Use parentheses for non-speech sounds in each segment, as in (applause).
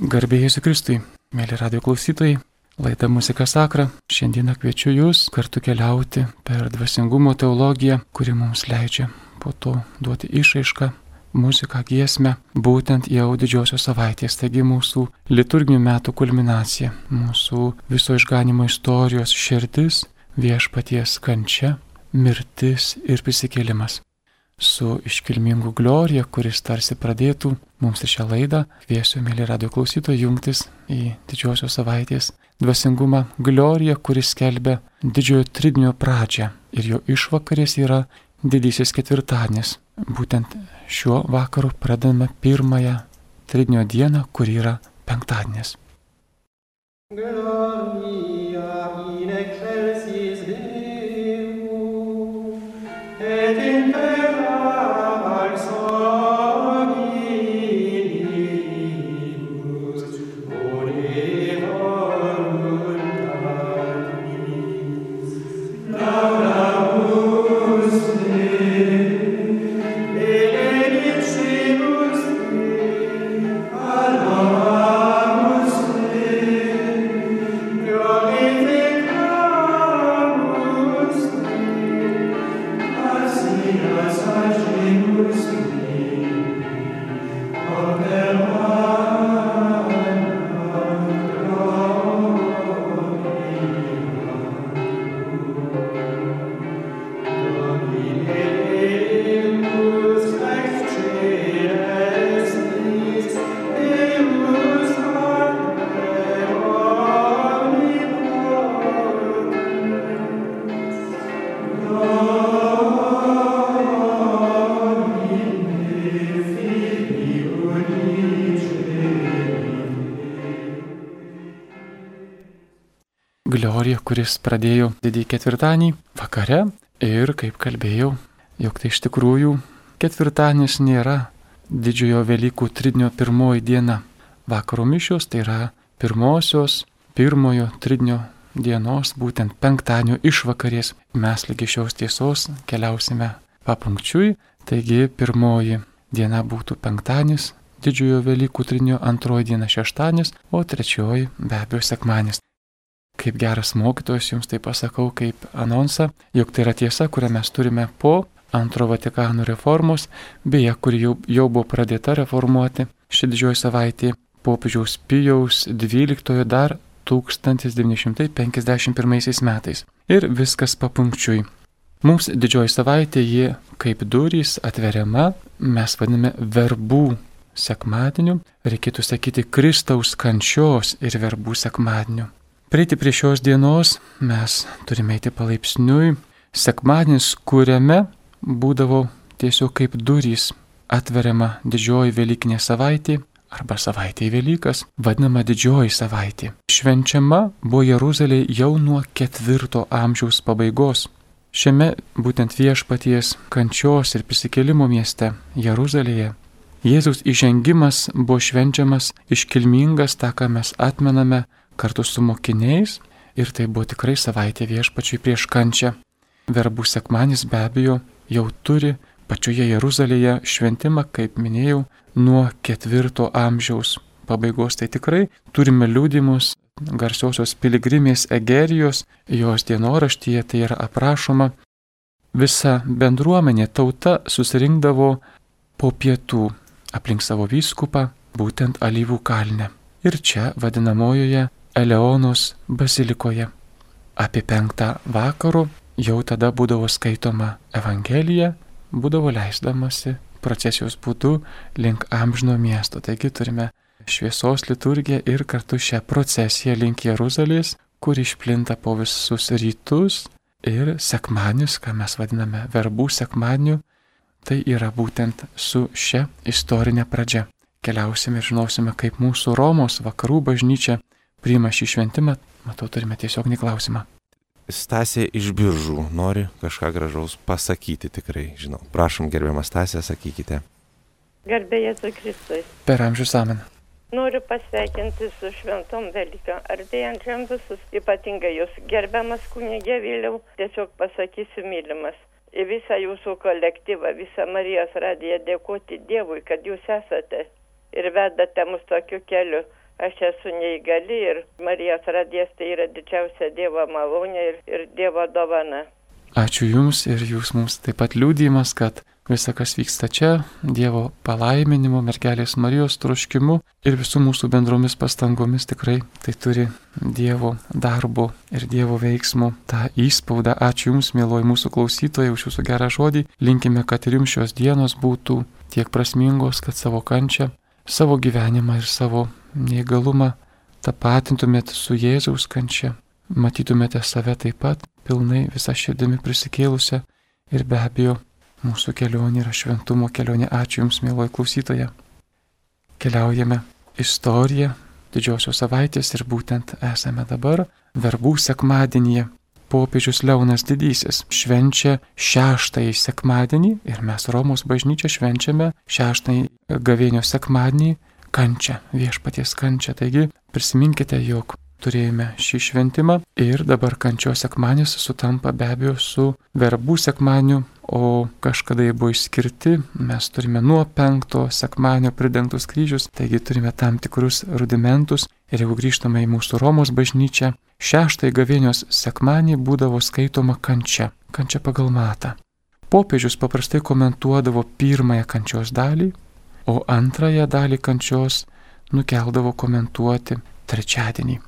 Garbėjai Jėzui Kristui, mėly radio klausytojai, laida Muzika Sakra. Šiandieną kviečiu Jūs kartu keliauti per dvasingumo teologiją, kuri mums leidžia po to duoti išaišką, muziką, giesmę, būtent jau didžiosios savaitės, taigi mūsų liturginių metų kulminacija, mūsų viso išganimo istorijos širdis, viešpaties kančia, mirtis ir prisikėlimas su iškilmingu glorija, kuris tarsi pradėtų mums ir šią laidą. Kviesiu, mėly radio klausytojai, jungtis į didžiosios savaitės dvasingumą gloriją, kuris skelbia didžiojo tridinio pradžią ir jo išvakarės yra didysis ketvirtadienis. Būtent šiuo vakaru pradedame pirmąją tridinio dieną, kur yra penktadienis. Gloria in excelsis kuris pradėjo didįjį ketvirtadienį vakare ir, kaip kalbėjau, jog tai iš tikrųjų ketvirtadienis nėra didžiojo Velykų tridinio pirmoji diena. Vakaro mišios tai yra pirmosios, pirmojo tridinio dienos, būtent penktadienio išvakarės. Mes lygi šios tiesos keliausime papunkčiui, taigi pirmoji diena būtų penktadienis, didžiojo Velykų tridinio antroji diena šeštadienis, o trečioji be abejo sekmanis kaip geras mokytojas jums tai pasakau kaip anonsą, jog tai yra tiesa, kurią mes turime po antro Vatikano reformos, beje, kuri jau, jau buvo pradėta reformuoti ši didžioji savaitė popiežiaus Pijaus 12 dar 1951 metais. Ir viskas papunkčiui. Mums didžioji savaitė ji kaip durys atveriama, mes vadiname verbų sekmadieniu, reikėtų sakyti Kristaus kančios ir verbų sekmadieniu. Prieiti prie šios dienos mes turime eiti palaipsniui. Sekmadienis, kuriame būdavo tiesiog kaip durys atveriama didžioji Velykinė savaitė arba savaitė į Velykas, vadinama didžioji savaitė. Švenčiama buvo Jeruzalė jau nuo ketvirto amžiaus pabaigos. Šiame būtent viešpaties kančios ir prisikėlimo mieste Jeruzalėje Jėzaus įžengimas buvo švenčiamas iškilmingas, tą, ką mes atmename kartu su mokiniais ir tai buvo tikrai savaitė viešpačiui prieš kančią. Verbų sekmanis be abejo jau turi pačioje Jeruzalėje šventimą, kaip minėjau, nuo ketvirto amžiaus pabaigos. Tai tikrai turime liūdimus garsiosios piligrimės Egerijos, jos dienoraštyje tai yra aprašoma. Visa bendruomenė tauta susirinkdavo po pietų aplink savo vyskupą, būtent alyvų kalne. Ir čia vadinamojoje Eleonos bazilikoje. Apie penktą vakarų jau tada būdavo skaitoma Evangelija, būdavo leisdamasi procesijos būdu link amžino miesto. Taigi turime šviesos liturgiją ir kartu šią procesiją link Jeruzalės, kur išplinta po visus rytus ir sekmanius, ką mes vadiname verbų sekmaniu, tai yra būtent su šia istorinė pradžia. Keliausime ir žinosime, kaip mūsų Romos vakarų bažnyčia priima šį šventimą, matau, turime tiesioginį klausimą. Stasė iš biržų nori kažką gražaus pasakyti tikrai, žinau. Prašom, gerbiamas Stasė, sakykite. Garbėjai su Kristui. Per amžius amen. Noriu pasveikinti su šventom Velykam, artėjančiam visus, ypatingai jūs gerbiamas kunigė vėliau, tiesiog pasakysiu mylimas. Į visą jūsų kolektyvą, visą Marijos radiją dėkoti Dievui, kad jūs esate ir vedate mus tokiu keliu aš esu neįgali ir Marijos radijas tai yra didžiausia Dievo malonė ir, ir Dievo dovana. Ačiū Jums ir Jūs mums taip pat liūdėjimas, kad visa, kas vyksta čia, Dievo palaiminimu, mergelės Marijos troškimu ir visų mūsų bendromis pastangomis tikrai tai turi Dievo darbo ir Dievo veiksmo tą įspaudą. Ačiū Jums, mėloji mūsų klausytojai, už Jūsų gerą žodį. Linkime, kad ir Jums šios dienos būtų tiek prasmingos, kad savo kančią, savo gyvenimą ir savo neįgalumą tapatintumėt su Jėzaus kančia, matytumėte save taip pat pilnai visą širdimi prisikėlusią ir be abejo mūsų kelionė yra šventumo kelionė. Ačiū Jums, mėloji klausytoja. Keliaujame istoriją didžiosios savaitės ir būtent esame dabar verbų sekmadienyje. Popiežius Leonas Didysis švenčia šeštąjį sekmadienį ir mes Romos bažnyčia švenčiame šeštąjį gavėnio sekmadienį kančią, viešpaties kančią. Taigi prisiminkite, jog turėjome šį šventimą ir dabar kančios sekmanis sutampa be abejo su verbų sekmaniu, o kažkada jie buvo išskirti, mes turime nuo penkto sekmanio pridengtus kryžius, taigi turime tam tikrus rudimentus ir jeigu grįžtame į mūsų Romos bažnyčią, šeštąjį gavėnios sekmanį būdavo skaitoma kančia, kančia pagal matą. Popiežius paprastai komentuodavo pirmąją kančios dalį, o antrąją dalį kančios nukeldavo komentuoti trečiadienį.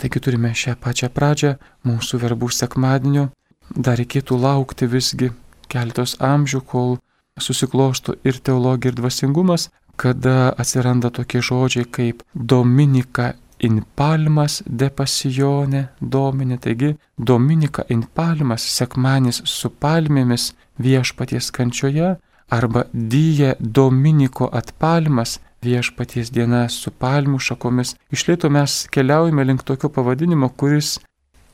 Taigi turime šią pačią pradžią mūsų verbų sekmadienio. Dar reikėtų laukti visgi keletos amžių, kol susiklosto ir teologija, ir dvasingumas, kada atsiranda tokie žodžiai kaip Dominika in palmas de pasione domini. Taigi Dominika in palmas sekmanis su palmėmis viešpaties kančioje arba Dije Dominiko atpalmas viešpaties diena su palmių šakomis. Iš lėto mes keliaujame link tokio pavadinimo, kuris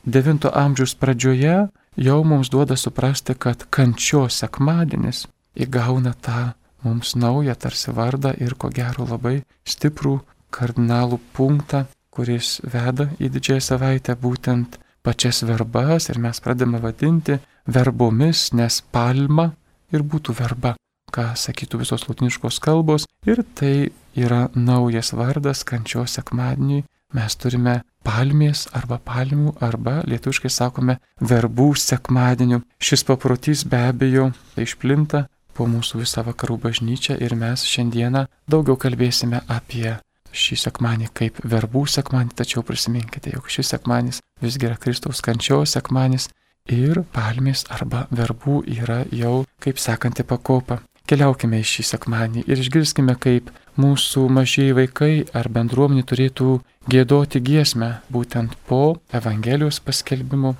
IX amžiaus pradžioje jau mums duoda suprasti, kad kančios sekmadienis įgauna tą mums naują tarsi vardą ir ko gero labai stiprų kardinalų punktą, kuris veda į didžiąją savaitę būtent pačias verbas ir mes pradame vadinti verbomis, nes palma ir būtų verba ką sakytų visos latiniškos kalbos. Ir tai yra naujas vardas kančios sekmadieniui. Mes turime palmės arba palmių arba lietuviškai sakome verbų sekmadienių. Šis paprotys be abejo išplinta po mūsų visą vakarų bažnyčią ir mes šiandieną daugiau kalbėsime apie šį sekmanį kaip verbų sekmanį, tačiau prisiminkite, jog šis sekmanis visgi yra Kristaus kančios sekmanis ir palmės arba verbų yra jau kaip sekanti pakopa. Keliaukime į šį sekmanį ir išgirskime, kaip mūsų mažieji vaikai ar bendruomenė turėtų gėdoti giesmę būtent po Evangelijos paskelbimo.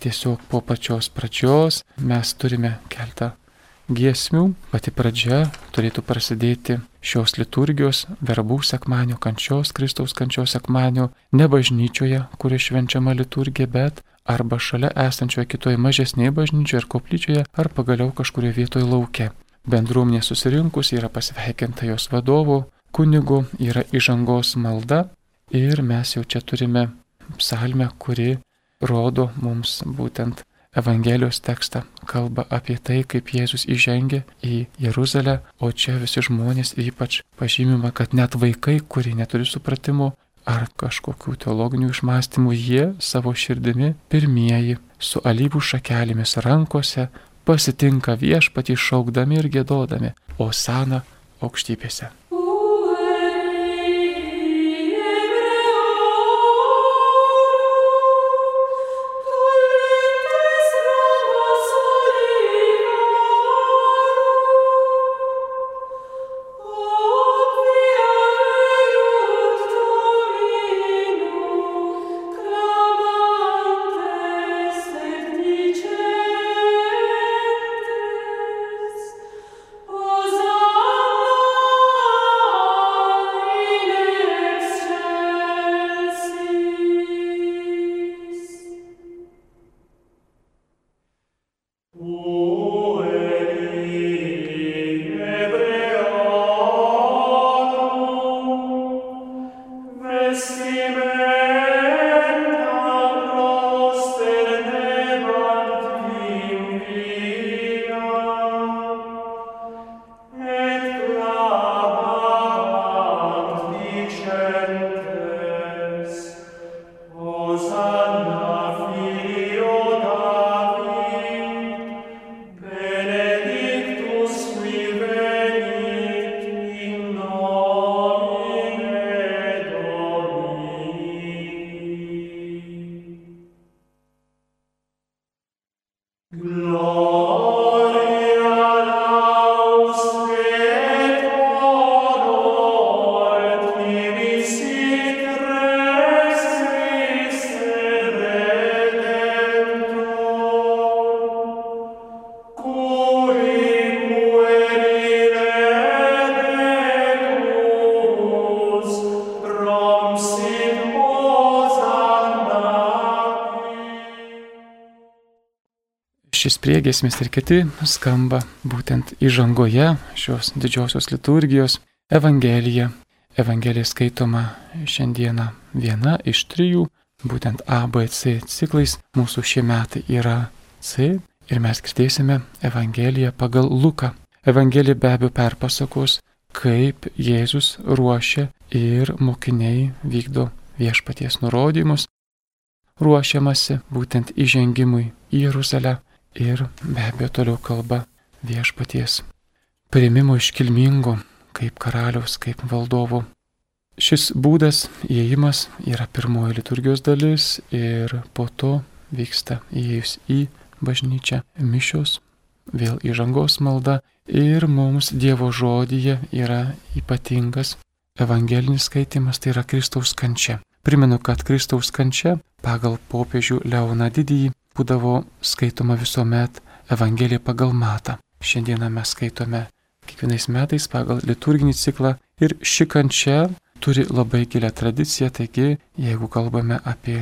Tiesiog po pačios pradžios mes turime keltą giesmių. Pati pradžia turėtų prasidėti šios liturgijos verbų sekmanio kančios, Kristaus kančios sekmanio, ne bažnyčioje, kuri švenčiama liturgija, bet arba šalia esančioje kitoje mažesnėje bažnyčioje ar koplyčioje, ar pagaliau kažkurioje vietoje laukia. Bendruomenė susirinkus yra pasveikinta jos vadovo, kunigu, yra įžangos malda ir mes jau čia turime psalmę, kuri rodo mums būtent Evangelijos tekstą, kalba apie tai, kaip Jėzus įžengė į Jeruzalę, o čia visi žmonės ypač pažymima, kad net vaikai, kurie neturi supratimo ar kažkokių teologinių išmastymų, jie savo širdimi pirmieji su alyvų šakelėmis rankose pasitinka viešpatį šaukdami ir gėdodami, o seną aukštybėse. Šis priegesmis ir kiti skamba būtent įžangoje šios didžiosios liturgijos Evangelija. Evangelija skaitoma šiandieną viena iš trijų, būtent A, B, C ciklais. Mūsų šie metai yra C ir mes girdėsime Evangeliją pagal Luką. Evangelija be abejo perpasakos, kaip Jėzus ruošia ir mokiniai vykdo viešpaties nurodymus, ruošiamasi būtent įžengimui į Jeruzalę ir be abejo toliau kalba viešpaties priimimo iškilmingo kaip karaliaus, kaip valdovo. Šis būdas įėjimas yra pirmoji liturgijos dalis ir po to vyksta įėjus į bažnyčią mišios, vėl įžangos malda ir mums Dievo žodyje yra ypatingas evangelinis skaitimas, tai yra Kristaus kančia. Primenu, kad Kristaus kančia pagal popiežių Leoną didįjį būdavo skaitoma visuomet Evangelija pagal matą. Šiandieną mes skaitome kiekvienais metais pagal liturginį ciklą ir ši kančia turi labai gilę tradiciją, taigi jeigu kalbame apie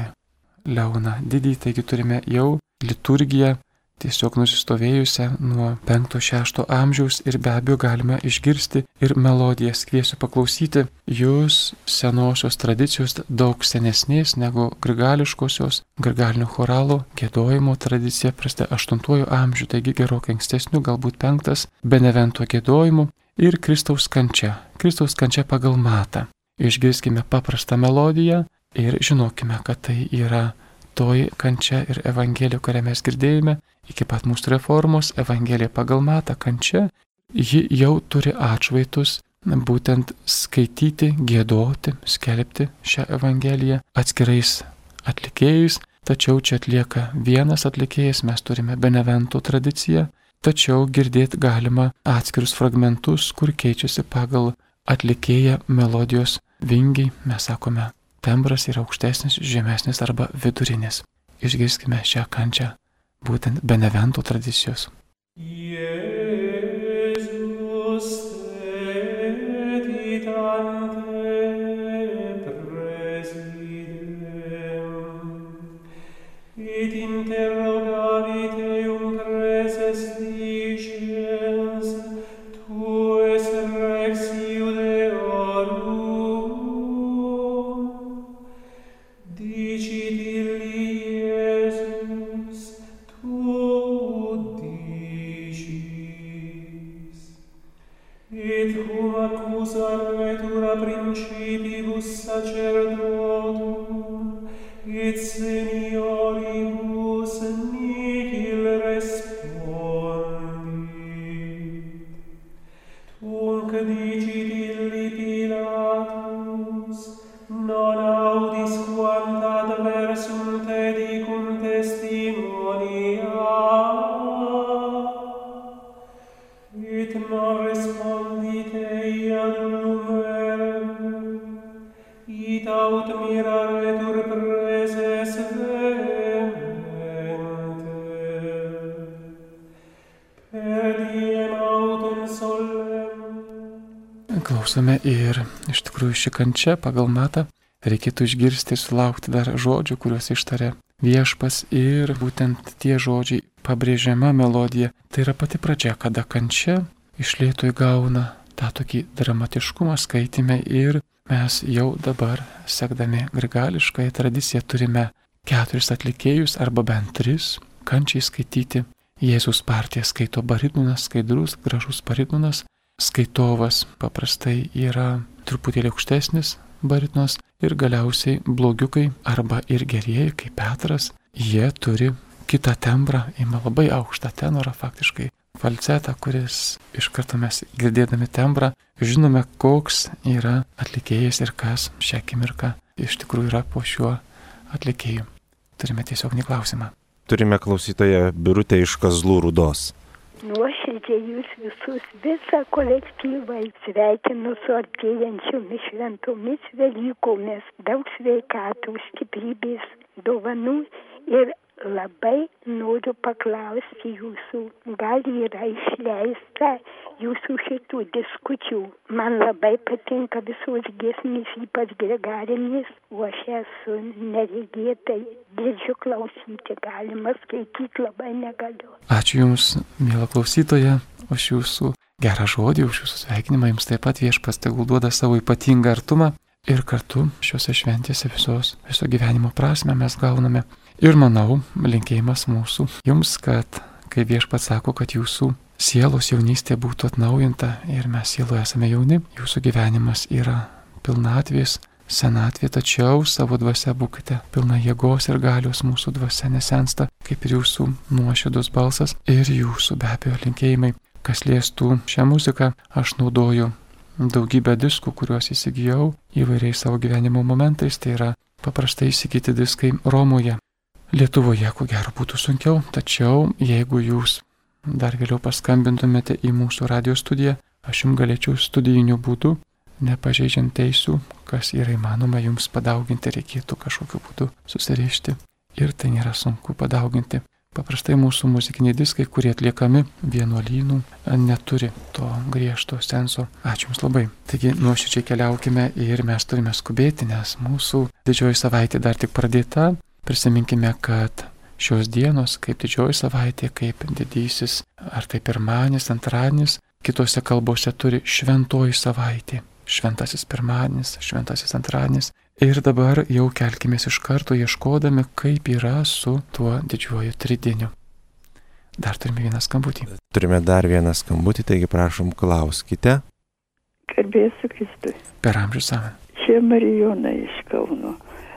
Leoną didįjį, taigi turime jau liturgiją tiesiog nusistovėjusią nuo 5-6 amžiaus ir be abejo galime išgirsti ir melodijas. Kviesiu paklausyti jūs senosios tradicijos daug senesnės negu grigališkosios, grigalinio choralo gėdojimo tradicija prasideda 8 amžių, taigi gerokai ankstesnių, galbūt 5 Benevento gėdojimų ir Kristaus kančia. Kristaus kančia pagal matą. Išgirskime paprastą melodiją ir žinokime, kad tai yra toji kančia ir Evangelija, kurią mes girdėjome, iki pat mūsų reformos, Evangelija pagal matą kančia, ji jau turi atšvaitus būtent skaityti, gėdoti, skelbti šią Evangeliją atskirais atlikėjais, tačiau čia atlieka vienas atlikėjas, mes turime Benevento tradiciją, tačiau girdėti galima atskirus fragmentus, kur keičiasi pagal atlikėją melodijos vingiai, mes sakome tembras yra aukštesnis, žemesnis arba vidurinis. Išgirskime šią kančią būtent Benevento tradicijos. Jėzus et senior tikrųjų ši kančia pagal matą reikėtų išgirsti ir sulaukti dar žodžių, kuriuos ištarė viešpas ir būtent tie žodžiai pabrėžiama melodija. Tai yra pati pradžia, kada kančia išlėto įgauna tą tokį dramatiškumą skaitime ir mes jau dabar, sekdami grigališkąją tradiciją, turime keturis atlikėjus arba bent tris kančiai skaityti. Jėzus partija skaito baritnunas, skaidrus, gražus baritnunas, skaitovas paprastai yra truputėlį aukštesnis baritnos ir galiausiai blogiukai arba ir gerieji, kaip Petras, jie turi kitą tembrą, ima labai aukštą tenorą faktiškai, falcetą, kuris iš karto mes girdėdami tembrą žinome, koks yra atlikėjas ir kas šią akimirką iš tikrųjų yra po šiuo atlikėju. Turime tiesiog neklausimą. Turime klausytoją Birutę iš Kazlų Rudos. Nuoširdžiai jūs visus, visą kolektyvą sveikinu su artėjančiomis šventomis Velykomis. Daug sveikatų, stiprybės, dovanų ir labai noriu paklausti jūsų, gal yra išleista jūsų šitų diskučių. Man labai patinka visos giesmės, ypač gregarinės, o aš esu neregėtai, girdžiu klausyti, galima skaityti labai negaliu. Ačiū Jums, mėla klausytoja, už Jūsų gerą žodį, už Jūsų sveikinimą. Jums taip pat viešpas tegul duoda savo ypatingą artumą. Ir kartu šiuose šventėse visos, viso gyvenimo prasme mes gauname Ir manau, linkėjimas mūsų jums, kad kai viešpats sako, kad jūsų sielos jaunystė būtų atnaujinta ir mes sieloje esame jauni, jūsų gyvenimas yra pilnatvės, senatvė, tačiau savo dvasia būkite pilna jėgos ir galios, mūsų dvasia nesensta, kaip ir jūsų nuoširdus balsas ir jūsų be abejo linkėjimai. Kas liestų šią muziką, aš naudoju daugybę diskų, kuriuos įsigijau įvairiais savo gyvenimo momentais, tai yra paprastai įsigyti diskai Romoje, Lietuvoje, ko gero, būtų sunkiau, tačiau jeigu jūs dar vėliau paskambintumėte į mūsų radio studiją, aš jums galėčiau studijiniu būdu, nepažeidžiant teisų, kas yra įmanoma jums padauginti, reikėtų kažkokiu būdu susirišti. Ir tai nėra sunku padauginti. Paprastai mūsų muzikiniai diskai, kurie atliekami vienuolynų, neturi to griežto senso. Ačiū Jums labai. Taigi nuoširdžiai keliaukime ir mes turime skubėti, nes mūsų didžioji savaitė dar tik pradėta, Prisiminkime, kad šios dienos, kaip didžioji savaitė, kaip didysis, ar tai pirmanis, antradienis, kitose kalbose turi šventoji savaitė. Šventasis pirmadienis, šventasis antradienis. Ir dabar jau kelkime iš karto ieškodami, kaip yra su tuo didžiuoju tridieniu. Dar turime vieną skambutį. Turime dar vieną skambutį, taigi prašom klauskite. Kalbėsiu Kristui. Per amžių savą. Čia Marijona iš Kauno.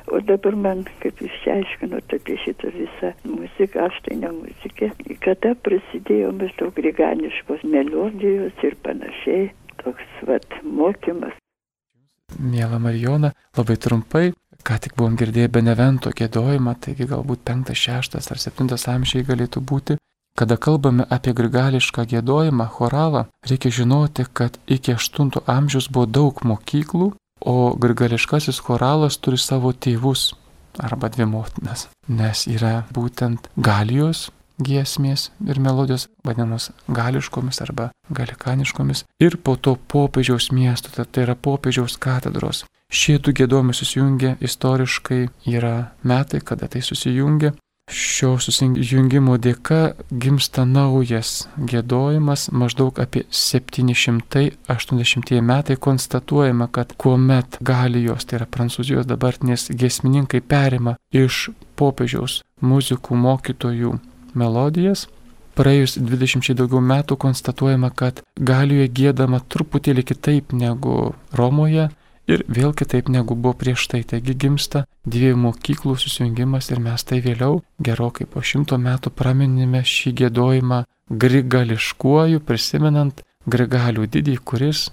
O dabar man, kaip jūs aiškinot apie šitą visą muziką, aš tai ne muzikė, kada prasidėjo maždaug griganiškos melodijos ir panašiai, toks vat mokymas. Mėla Marijona, labai trumpai, ką tik buvom girdėję Benevento gėdojimą, taigi galbūt 5, 6 ar 7 amžiai galėtų būti. Kada kalbame apie grigališką gėdojimą, choralą, reikia žinoti, kad iki 8 amžiaus buvo daug mokyklų, O grigališkasis choralas turi savo tėvus arba dvi motinas, nes yra būtent galijos giesmės ir melodijos vadinamos gališkomis arba galikaniškomis ir po to popiežiaus miesto, tai yra popiežiaus katedros. Šie du gėdojimai susijungia istoriškai, yra metai, kada tai susijungia Šio susijungimo dėka gimsta naujas gėdojimas, maždaug apie 780 metai konstatuojama, kad kuomet Galijos, tai yra Prancūzijos dabartinės gesmininkai perima iš popiežiaus muzikų mokytojų melodijas, praėjus 20 daugiau metų konstatuojama, kad Galijoje gėdama truputėlį kitaip negu Romoje, ir vėl kitaip negu buvo prieš tai. Taigi gimsta dviejų mokyklų susijungimas ir mes tai vėliau, gerokai po šimto metų, praminime šį gėdojimą grigališkuoju, prisimenant grigalių didį, kuris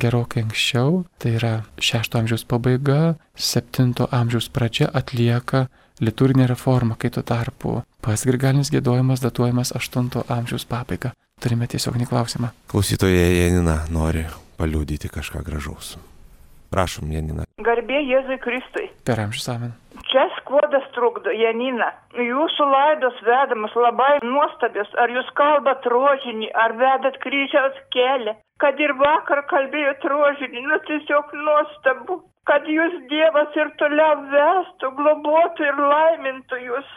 gerokai anksčiau, tai yra 6 amžiaus pabaiga, 7 amžiaus pradžia atlieka liturginė reforma, kai tuo tarpu pats grigalinis gėdojimas datuojamas 8 amžiaus pabaiga. Turime tiesioginį klausimą. Klausytoje Janina nori paliūdyti kažką gražaus. Prašom, Janina. Garbė Jėzui Kristui. Per amžius amen. Čia skuodas trukdo, Janina. Jūsų laidos vedamas labai nuostabios. Ar jūs kalbat rožinį, ar vedat kryžiaus kelią? Kad ir vakar kalbėjot rožinį, nu tiesiog nuostabu. Kad jūs Dievas ir toliau vestų, globotų ir laimintų jūs.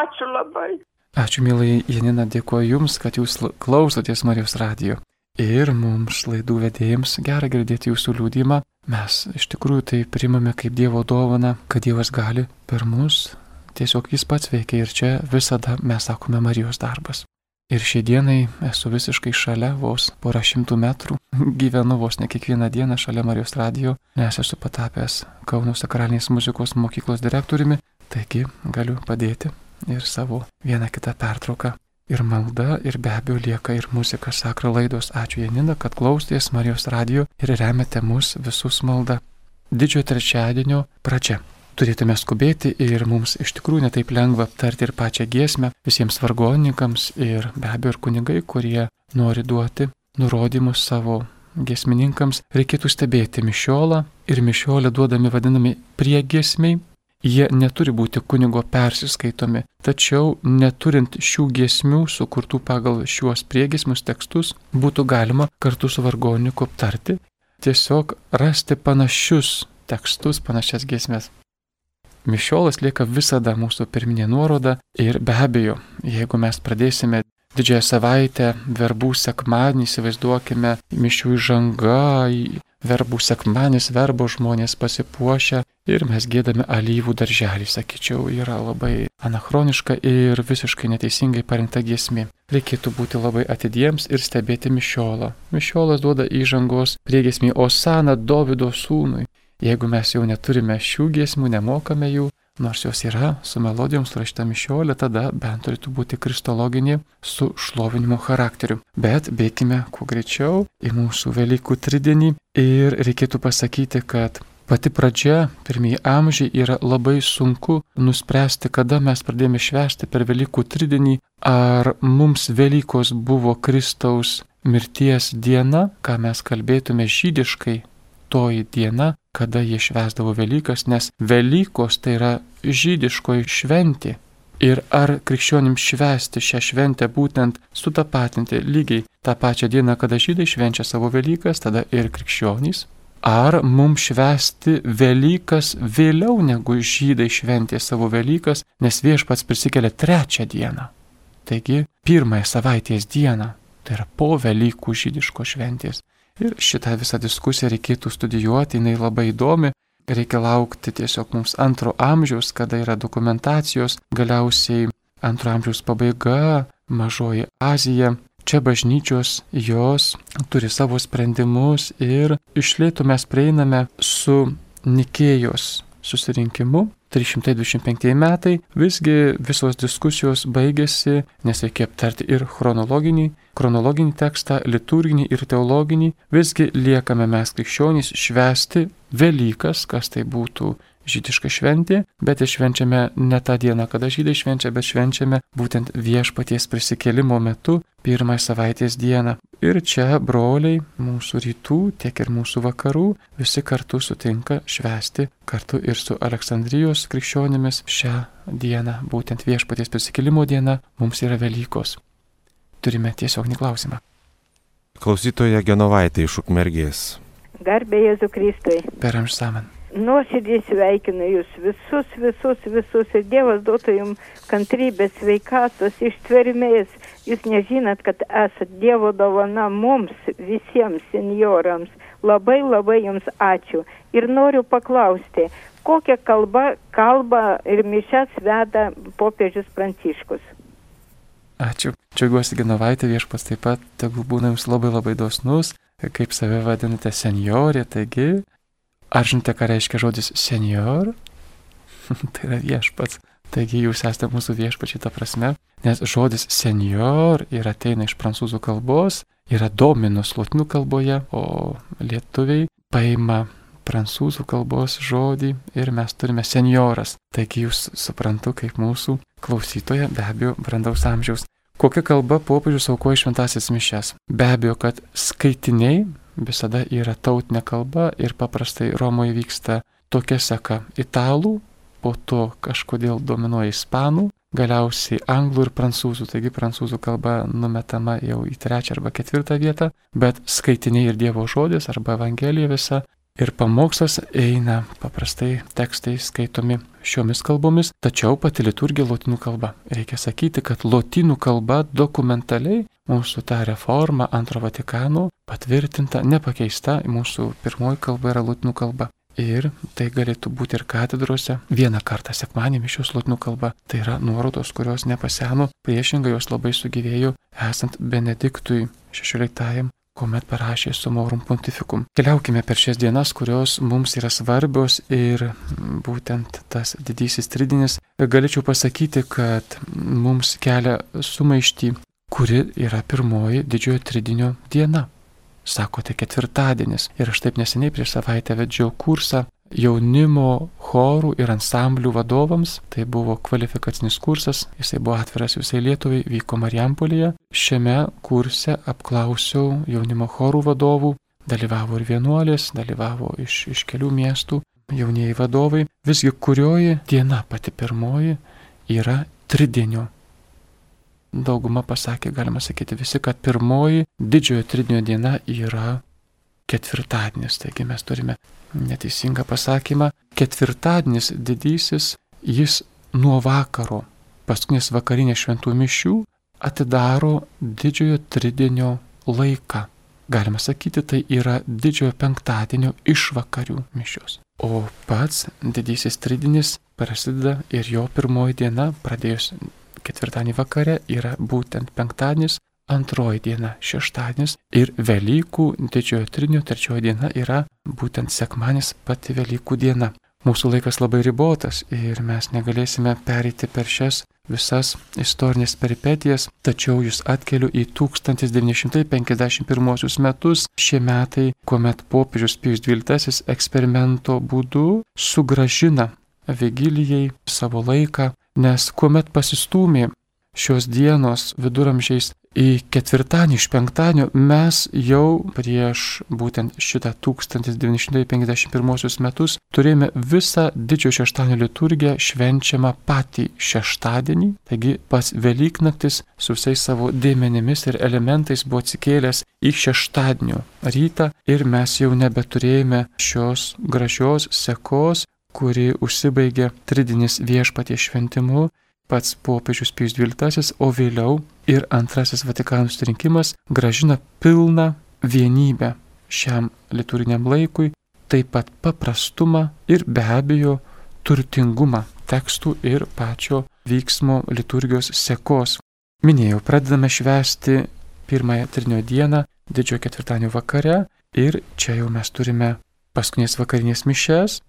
Ačiū labai. Ačiū, mylai Janina, dėkuoju Jums, kad Jūs klausotės Marijos radijo. Ir mums laidų vedėjams gera girdėti jūsų liūdimą. Mes iš tikrųjų tai primame kaip Dievo dovana, kad Dievas gali per mus, tiesiog Jis pats veikia ir čia visada mes sakome Marijos darbas. Ir šiai dienai esu visiškai šalia, vos porą šimtų metrų, gyvenu vos ne kiekvieną dieną šalia Marijos radijo, nes esu patapęs Kauno sakralinės muzikos mokyklos direktoriumi, taigi galiu padėti ir savo vieną kitą pertrauką ir malda, ir be abejo lieka ir muzika sakra laidos. Ačiū Janina, kad klausėtės Marijos radio ir remiate mus visus maldą. Didžiojo trečiadienio pradžia. Turėtume skubėti ir mums iš tikrųjų netaip lengva aptarti ir pačią giesmę visiems vargonininkams ir be abejo ir kunigai, kurie nori duoti nurodymus savo giesmininkams, reikėtų stebėti mišiolą ir mišiolę duodami vadinami priegiesmiai Jie neturi būti kunigo persiskaitomi, tačiau neturint šių giesmių sukurtų pagal šiuos priegesmius tekstus, būtų galima kartu su vargoniku aptarti, tiesiog rasti panašius tekstus, panašias giesmės. Mišiolas lieka visada mūsų pirminė nuoroda ir be abejo, jeigu mes pradėsime didžiąją savaitę, verbų sekmadienį, įsivaizduokime, mišių įžanga, verbų sekmadienis, verbo žmonės pasipuošia ir mes gėdame alyvų darželį, sakyčiau, yra labai anachroniška ir visiškai neteisingai parinkta giesmė. Reikėtų būti labai atidiems ir stebėti mišiolą. Mišiolas duoda įžangos priegesmį Osana Davido sūnui. Jeigu mes jau neturime šių giesmių, nemokame jų, nors jos yra su melodijom surašyta mišiolė, tada bent turėtų būti kristologinė su šlovinimo charakteriu. Bet bėkime kuo greičiau į mūsų Velykų tridienį ir reikėtų pasakyti, kad pati pradžia, pirmieji amžiai yra labai sunku nuspręsti, kada mes pradėjome švęsti per Velykų tridienį, ar mums Velykos buvo Kristaus mirties diena, ką mes kalbėtume žydiškai, toji diena, kada jie švesdavo Velykas, nes Velykos tai yra žydiškoji šventė. Ir ar krikščionim švesti šią šventę būtent sutapatinti lygiai tą pačią dieną, kada žydai švenčia savo Velykas, tada ir krikščionys? Ar mums švesti Velykas vėliau negu žydai šventė savo Velykas, nes viešpats prisikelia trečią dieną? Taigi pirmąją savaitės dieną, tai yra po Velykų žydiško šventės. Ir šitą visą diskusiją reikėtų studijuoti, jinai labai įdomi, reikia laukti tiesiog mums antro amžiaus, kada yra dokumentacijos, galiausiai antro amžiaus pabaiga, mažoji Azija. Čia bažnyčios jos turi savo sprendimus ir išlėtų mes prieiname su Nikėjos susirinkimu 325 metai, visgi visos diskusijos baigėsi, nes reikia aptarti ir chronologinį, chronologinį tekstą, liturginį ir teologinį, visgi liekame mes krikščionys švesti Velykas, kas tai būtų žydiška šventė, bet švenčiame ne tą dieną, kada žydai švenčia, bet švenčiame būtent viešpaties prisikėlimo metu, pirmąją savaitės dieną. Ir čia broliai mūsų rytų, tiek ir mūsų vakarų visi kartu sutinka švesti kartu ir su Aleksandrijos krikščionimis šią dieną, būtent viešpaties prisikėlimo diena, mums yra Velykos. Turime tiesioginį klausimą. Klausytoja Genovaitė iš Ukmergės. Garbė Jėzų Kristui. Per amžinamą nuoširdžiai sveikinu jūs visus, visus, visus ir Dievas duotų jums kantrybės, sveikatos, ištvermės. Jūs nežinot, kad esat Dievo dovana mums, visiems seniorams. Labai labai jums ačiū. Ir noriu paklausti, kokią kalbą kalba ir mišes veda popiežius Pranciškus. Ačiū. Džiaugiuosi Genovaitė viešpas taip pat, tegul būna jums labai labai dosnus, kaip save vadinate seniorė, taigi Ar žinote, ką reiškia žodis senior? (laughs) tai yra viešpats. Taigi jūs esate mūsų viešpačiai ta prasme, nes žodis senior ir ateina iš prancūzų kalbos, yra dominus lotynų kalboje, o lietuviai paima prancūzų kalbos žodį ir mes turime senioras. Taigi jūs suprantu, kaip mūsų klausytoja be abejo brandaus amžiaus. Kokia kalba popiežius aukoja šventasis mišes? Be abejo, kad skaitiniai visada yra tautinė kalba ir paprastai Romoje vyksta tokia seka - italų, po to kažkodėl dominuoja ispanų, galiausiai anglų ir prancūzų, taigi prancūzų kalba numetama jau į trečią arba ketvirtą vietą, bet skaitiniai ir Dievo žodis arba Evangelija visa ir pamokslas eina paprastai tekstai skaitomi šiomis kalbomis, tačiau pati liturgija lotynų kalba. Reikia sakyti, kad lotynų kalba dokumentaliai mūsų ta reforma antro Vatikano patvirtinta, nepakeista, mūsų pirmoji kalba yra lotynų kalba. Ir tai galėtų būti ir katedrose. Vieną kartą sekmanį mišios lotynų kalba. Tai yra nuorodos, kurios nepaseno, priešingai jos labai sugyvėjo esant Benediktui XVI kuomet parašė Sumorum Pontificum. Keliaukime per šias dienas, kurios mums yra svarbios ir būtent tas didysis tridinis. Galėčiau pasakyti, kad mums kelia sumaišti kuri yra pirmoji didžiojo tridinio diena. Sakote ketvirtadienis. Ir aš taip neseniai prieš savaitę vedžiau kursą jaunimo chorų ir ansamblių vadovams. Tai buvo kvalifikacinis kursas, jisai buvo atviras visai Lietuvai, vyko Marijampolėje. Šiame kurse apklausiau jaunimo chorų vadovų, dalyvavo ir vienuolės, dalyvavo iš, iš kelių miestų. jaunieji vadovai, visgi kurioji diena pati pirmoji yra tridienio. Dauguma pasakė, galima sakyti visi, kad pirmoji didžiojo tridienio diena yra ketvirtadienis. Taigi mes turime neteisingą pasakymą. Ketvirtadienis didysis, jis nuo vakaro, paskutinės vakarinės šventų mišių, atidaro didžiojo tridienio laiką. Galima sakyti, tai yra didžiojo penktadienio išvakarių mišios. O pats didysis tridinis prasideda ir jo pirmoji diena, pradėjus ketvirtadienį vakare, yra būtent penktadienis, antroji diena šeštadienis ir Velykų didžiojo trinio trečioji diena yra būtent sekmanis pati Velykų diena. Mūsų laikas labai ribotas ir mes negalėsime pereiti per šias visas istorinės peripetijas, tačiau jūs atkeliu į 1951 metus, šie metai, kuomet popiežius Pijus XII eksperimento būdu sugražina Vigilijai savo laiką, nes kuomet pasistūmė šios dienos viduramžiais į ketvirtadienį iš penktadienio mes jau prieš būtent šitą 1951 metus turėjome visą didžiojo šeštadienio liturgiją švenčiamą patį šeštadienį, taigi pats Velyknaktis su visais savo dėmenimis ir elementais buvo atsikėlęs į šeštadienio rytą ir mes jau nebeturėjome šios gražios sekos, kuri užsibaigė tridinis viešpaties šventimu pats popiežius Pijus XII, o vėliau ir antrasis Vatikano susirinkimas gražina pilną vienybę šiam liturginiam laikui, taip pat paprastumą ir be abejo turtingumą tekstų ir pačio vyksmo liturgijos sekos. Minėjau, pradedame švęsti pirmąją trinio dieną, didžiojo ketvirtadienio vakare ir čia jau mes turime paskutinės vakarinės mišes,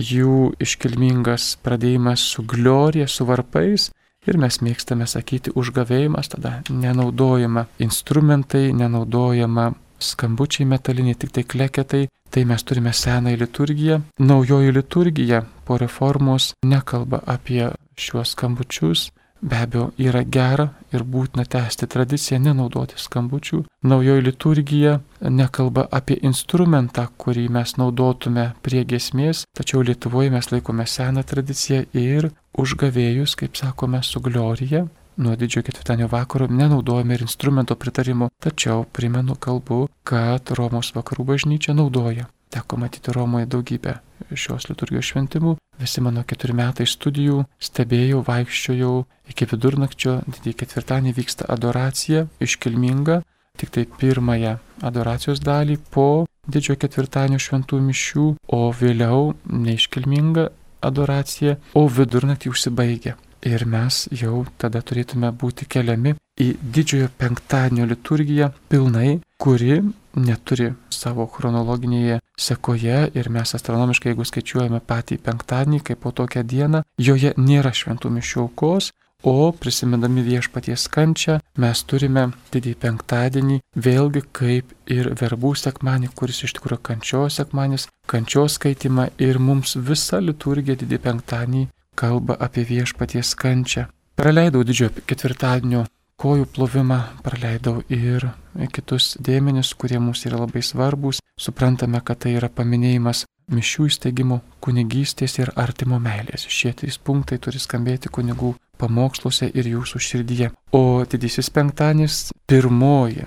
jų iškilmingas pradėjimas su glorija, su varpais. Ir mes mėgstame sakyti užgavėjimas, tada nenaudojama instrumentai, nenaudojama skambučiai metaliniai, tik tai kleketai, tai mes turime senąją liturgiją. Naujoji liturgija po reformos nekalba apie šiuos skambučius, Be abejo, yra gera ir būtina tęsti tradiciją nenaudoti skambučių. Naujoji liturgija nekalba apie instrumentą, kurį mes naudotume prie gesmės, tačiau Lietuvoje mes laikome seną tradiciją ir užgavėjus, kaip sakome, su glorija. Nuo didžiojo ketvirtadienio vakaro nenaudojame ir instrumento pritarimo, tačiau primenu kalbu, kad Romos vakarų bažnyčia naudoja Teko matyti Romoje daugybę šios liturgijos šventimų. Visi mano keturi metai studijų stebėjau, vaikščiojau iki vidurnakčio, didįjį ketvirtadienį vyksta adoracija, iškilminga, tik tai pirmąją adoracijos dalį po didžiojo ketvirtadienio šventų mišių, o vėliau neiškilminga adoracija, o vidurnaktį užsibaigia. Ir mes jau tada turėtume būti keliami į didžiojo penktadienio liturgiją pilnai, kuri neturi savo chronologinėje sekoje ir mes astronomiškai, jeigu skaičiuojame patį penktadienį kaip po tokią dieną, joje nėra šventų mišių aukos, o prisimindami viešpaties kančią mes turime didį penktadienį vėlgi kaip ir verbų sekmanį, kuris iš tikrųjų kančios sekmanis, kančios skaitimą ir mums visa liturgija didį penktadienį kalba apie viešpaties kančią. Praleidau didžiojo ketvirtadienio kojų plovimą, praleidau ir kitus dėmenis, kurie mums yra labai svarbus. Suprantame, kad tai yra paminėjimas mišių įsteigimo, kunigystės ir artimo meilės. Šie trys punktai turi skambėti kunigų pamoksluose ir jūsų širdyje. O didysis penktadienis, pirmoji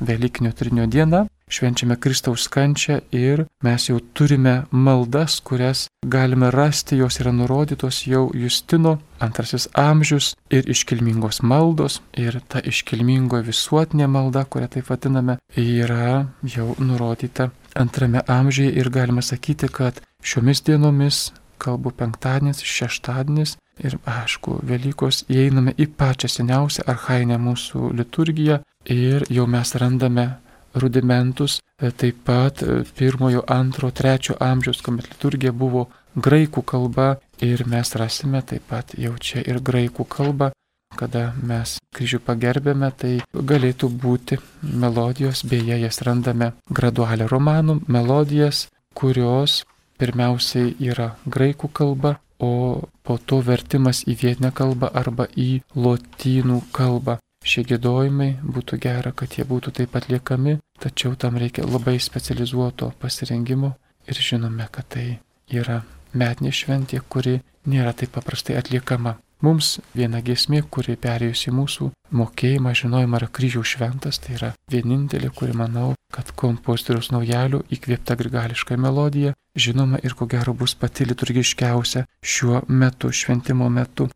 Velykinio trinio diena, švenčiame Kristaus kančią ir mes jau turime maldas, kurias galime rasti, jos yra nurodytos jau Justino antrasis amžius ir iškilmingos maldos. Ir ta iškilmingo visuotinė malda, kurią taip vadiname, yra jau nurodyta antrame amžiuje. Ir galima sakyti, kad šiomis dienomis, kalbu penktadienis, šeštadienis ir aišku, Velykos įeiname į pačią seniausią arhainę mūsų liturgiją ir jau mes randame rudimentus, e, taip pat e, pirmojo, antro, trečio amžiaus, kuomet liturgija buvo graikų kalba ir mes rasime taip pat jau čia ir graikų kalbą, kada mes kryžių pagerbėme, tai galėtų būti melodijos, beje, jas randame gradualę romanų melodijas, kurios pirmiausiai yra graikų kalba, o po to vertimas į vietinę kalbą arba į lotynų kalbą. Šie gėdojimai būtų gera, kad jie būtų taip atliekami, tačiau tam reikia labai specializuoto pasirengimo ir žinome, kad tai yra metinė šventė, kuri nėra taip paprastai atliekama. Mums viena gesmė, kuri perėjusi mūsų mokėjimą, žinojimą yra kryžiaus šventas, tai yra vienintelė, kuri manau, kad kompozitoriaus naujalio įkvėpta grigališka melodija, žinoma ir ko gero bus pati liturgiškiausia šiuo metu, šventimo metu.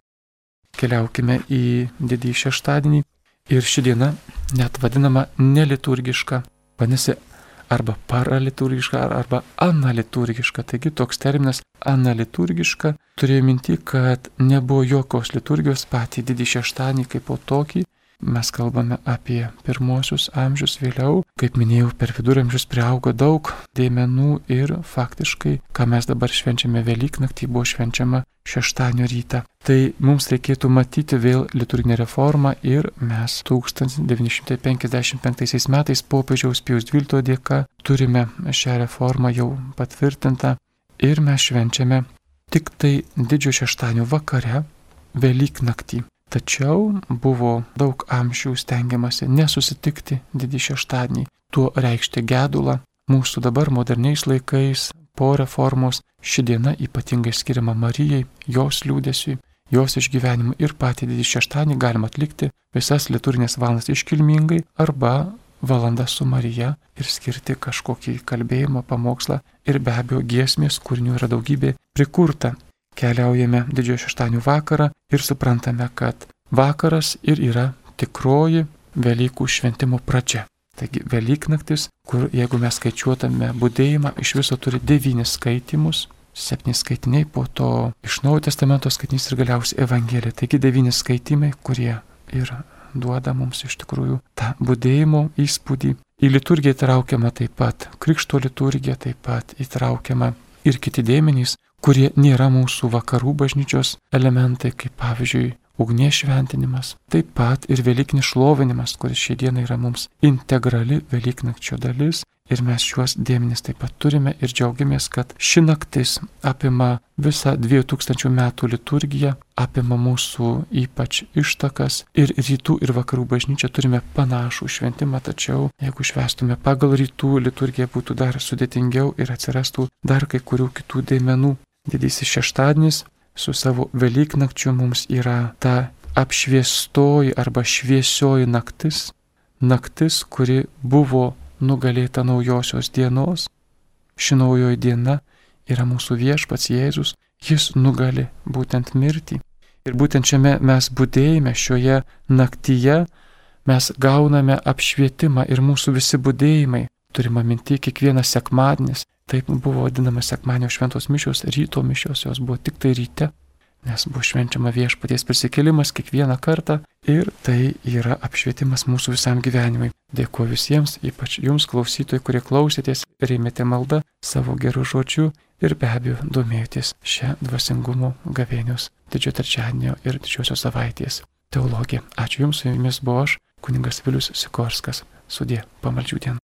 Keliaukime į didįjį šeštadienį ir ši diena net vadinama neliturgiška, vadinasi arba paraliturgiška, arba analiturgiška. Taigi toks terminas analiturgiška turėjo minti, kad nebuvo jokios liturgijos patį didį šeštadienį kaip po tokį, Mes kalbame apie pirmosius amžius vėliau, kaip minėjau, per viduramžius priaugo daug dėmenų ir faktiškai, ką mes dabar švenčiame Velyknaktį, buvo švenčiama šeštadienio rytą. Tai mums reikėtų matyti vėl liturginę reformą ir mes 1955 metais popiežiaus Pijus XII dėka turime šią reformą jau patvirtintą ir mes švenčiame tik tai didžiojo šeštadienio vakare Velyknaktį. Tačiau buvo daug amžių stengiamasi nesusitikti didį šeštadienį, tuo reikšti gedulą. Mūsų dabar moderniais laikais po reformos ši diena ypatingai skiriama Marijai, jos liūdėsiui, jos išgyvenimui ir patį didį šeštadienį galima atlikti visas liturginės valandas iškilmingai arba valandą su Marija ir skirti kažkokį kalbėjimą, pamokslą ir be abejo giesmės kūrinių yra daugybė prikurta keliaujame didžiojo šeštadienio vakarą ir suprantame, kad vakaras ir yra tikroji Velykų šventimo pradžia. Taigi Velyknaktis, kur jeigu mes skaičiuotame būdėjimą, iš viso turi devynis skaitimus, septyni skaitiniai, po to iš Naujojo testamento skaitinys ir galiausiai Evangelija. Taigi devyni skaitimai, kurie ir duoda mums iš tikrųjų tą būdėjimo įspūdį. Į liturgiją įtraukiama taip pat Krikšto liturgija, taip pat įtraukiama ir kiti dėmenys, kurie nėra mūsų vakarų bažnyčios elementai, kaip pavyzdžiui ugnies šventinimas, taip pat ir Velykinis šlovinimas, kuris šią dieną yra mums integrali Velyknakčio dalis Ir mes šiuos dėmenis taip pat turime ir džiaugiamės, kad ši naktis apima visą 2000 metų liturgiją, apima mūsų ypač ištakas ir rytų ir vakarų bažnyčią turime panašų šventimą, tačiau jeigu švestume pagal rytų liturgiją būtų dar sudėtingiau ir atsirastų dar kai kurių kitų dėmenų. Didysis šeštadienis su savo Velyknakčiu mums yra ta apšviestoji arba šviesioji naktis, naktis, kuri buvo nugalėta naujosios dienos. Ši naujoji diena yra mūsų viešpats Jėzus, jis nugali būtent mirtį. Ir būtent šiame mes būdėjime, šioje naktyje mes gauname apšvietimą ir mūsų visi būdėjimai, turime minti kiekvienas sekmadienis, taip buvo vadinamas sekmadienio šventos mišios, ryto mišios, jos buvo tik tai ryte, nes buvo švenčiama viešpaties prisikėlimas kiekvieną kartą ir tai yra apšvietimas mūsų visam gyvenimui. Dėkuoju visiems, ypač jums klausytojai, kurie klausėtės, rėmėte maldą savo gerų žodžių ir be abejo domėjotės šią dvasingumo gavėnios didžiojo trečiadienio ir didžiosios savaitės teologija. Ačiū Jums, su Jumis buvau aš, kuningas Vilius Sikorskas. Sudė, pamaldžių dieną.